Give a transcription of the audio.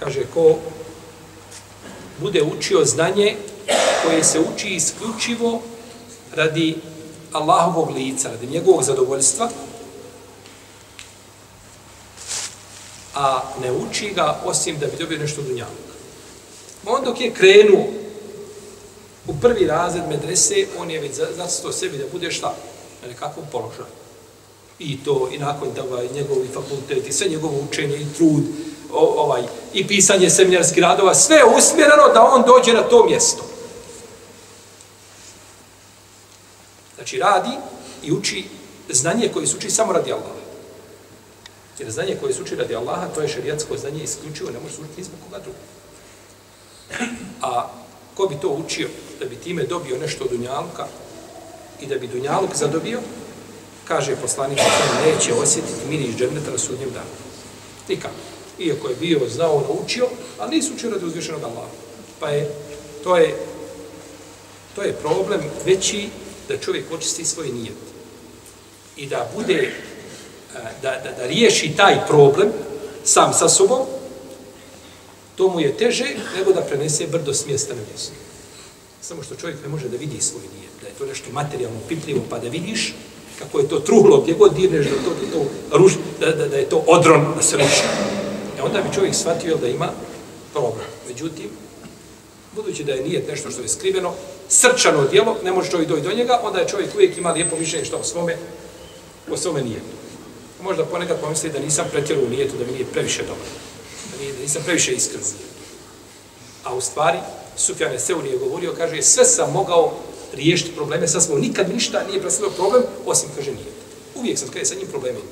Kaže, ko bude učio znanje koje se uči isključivo radi Allahovog lica, radi njegovog zadovoljstva, a ne uči ga osim da bi dobio nešto dunjavnog. On dok je krenuo u prvi razred medrese, on je već zacito sebi da bude šta? Na nekakvom položaju. I to, i nakon toga, i njegovi fakulteti, sve njegovo učenje i trud, o, ovaj, i pisanje seminarskih radova, sve je usmjereno da on dođe na to mjesto. Znači, radi i uči znanje koje se uči samo radi Allaha. Jer znanje koje se uči radi Allaha, to je šarijatsko znanje isključivo, ne može se učiti izbog koga druga. A ko bi to učio da bi time dobio nešto od Dunjaluka i da bi Dunjaluk zadobio, kaže poslanik neće osjetiti miris dženneta na sudnjem danu. Nikako. Iako je bio, znao, naučio, ali nisu učio radi uzvišenog Allaha. Pa je, to je, to je problem veći da čovjek očisti svoj nijet. I da bude, da, da, da riješi taj problem sam sa sobom, to mu je teže nego da prenese brdo s mjesta na mjesto. Samo što čovjek ne može da vidi svoj nijet, da je to nešto materijalno, pipljivo, pa da vidiš kako je to truhlo, gdje god dirneš, da, to, da, to ruš, da, da, da je to odron, da se ruši. Onda bi čovjek shvatio da ima problem. Međutim, budući da je nijet nešto što je skriveno, srčano djelo, ne može čovjek doći do njega, onda je čovjek uvijek ima lijepo mišljenje što o svome, o svome nijetu. Možda ponekad pomisli da nisam pretjeru u nijetu, da mi nije previše dobro nije, da nisam previše iskren. A u stvari, Sufjan je Seuri je govorio, kaže, sve sam mogao riješiti probleme, sad smo nikad ništa nije predstavio problem, osim, kaže, nije. Uvijek sam, kaže, sa njim problemima.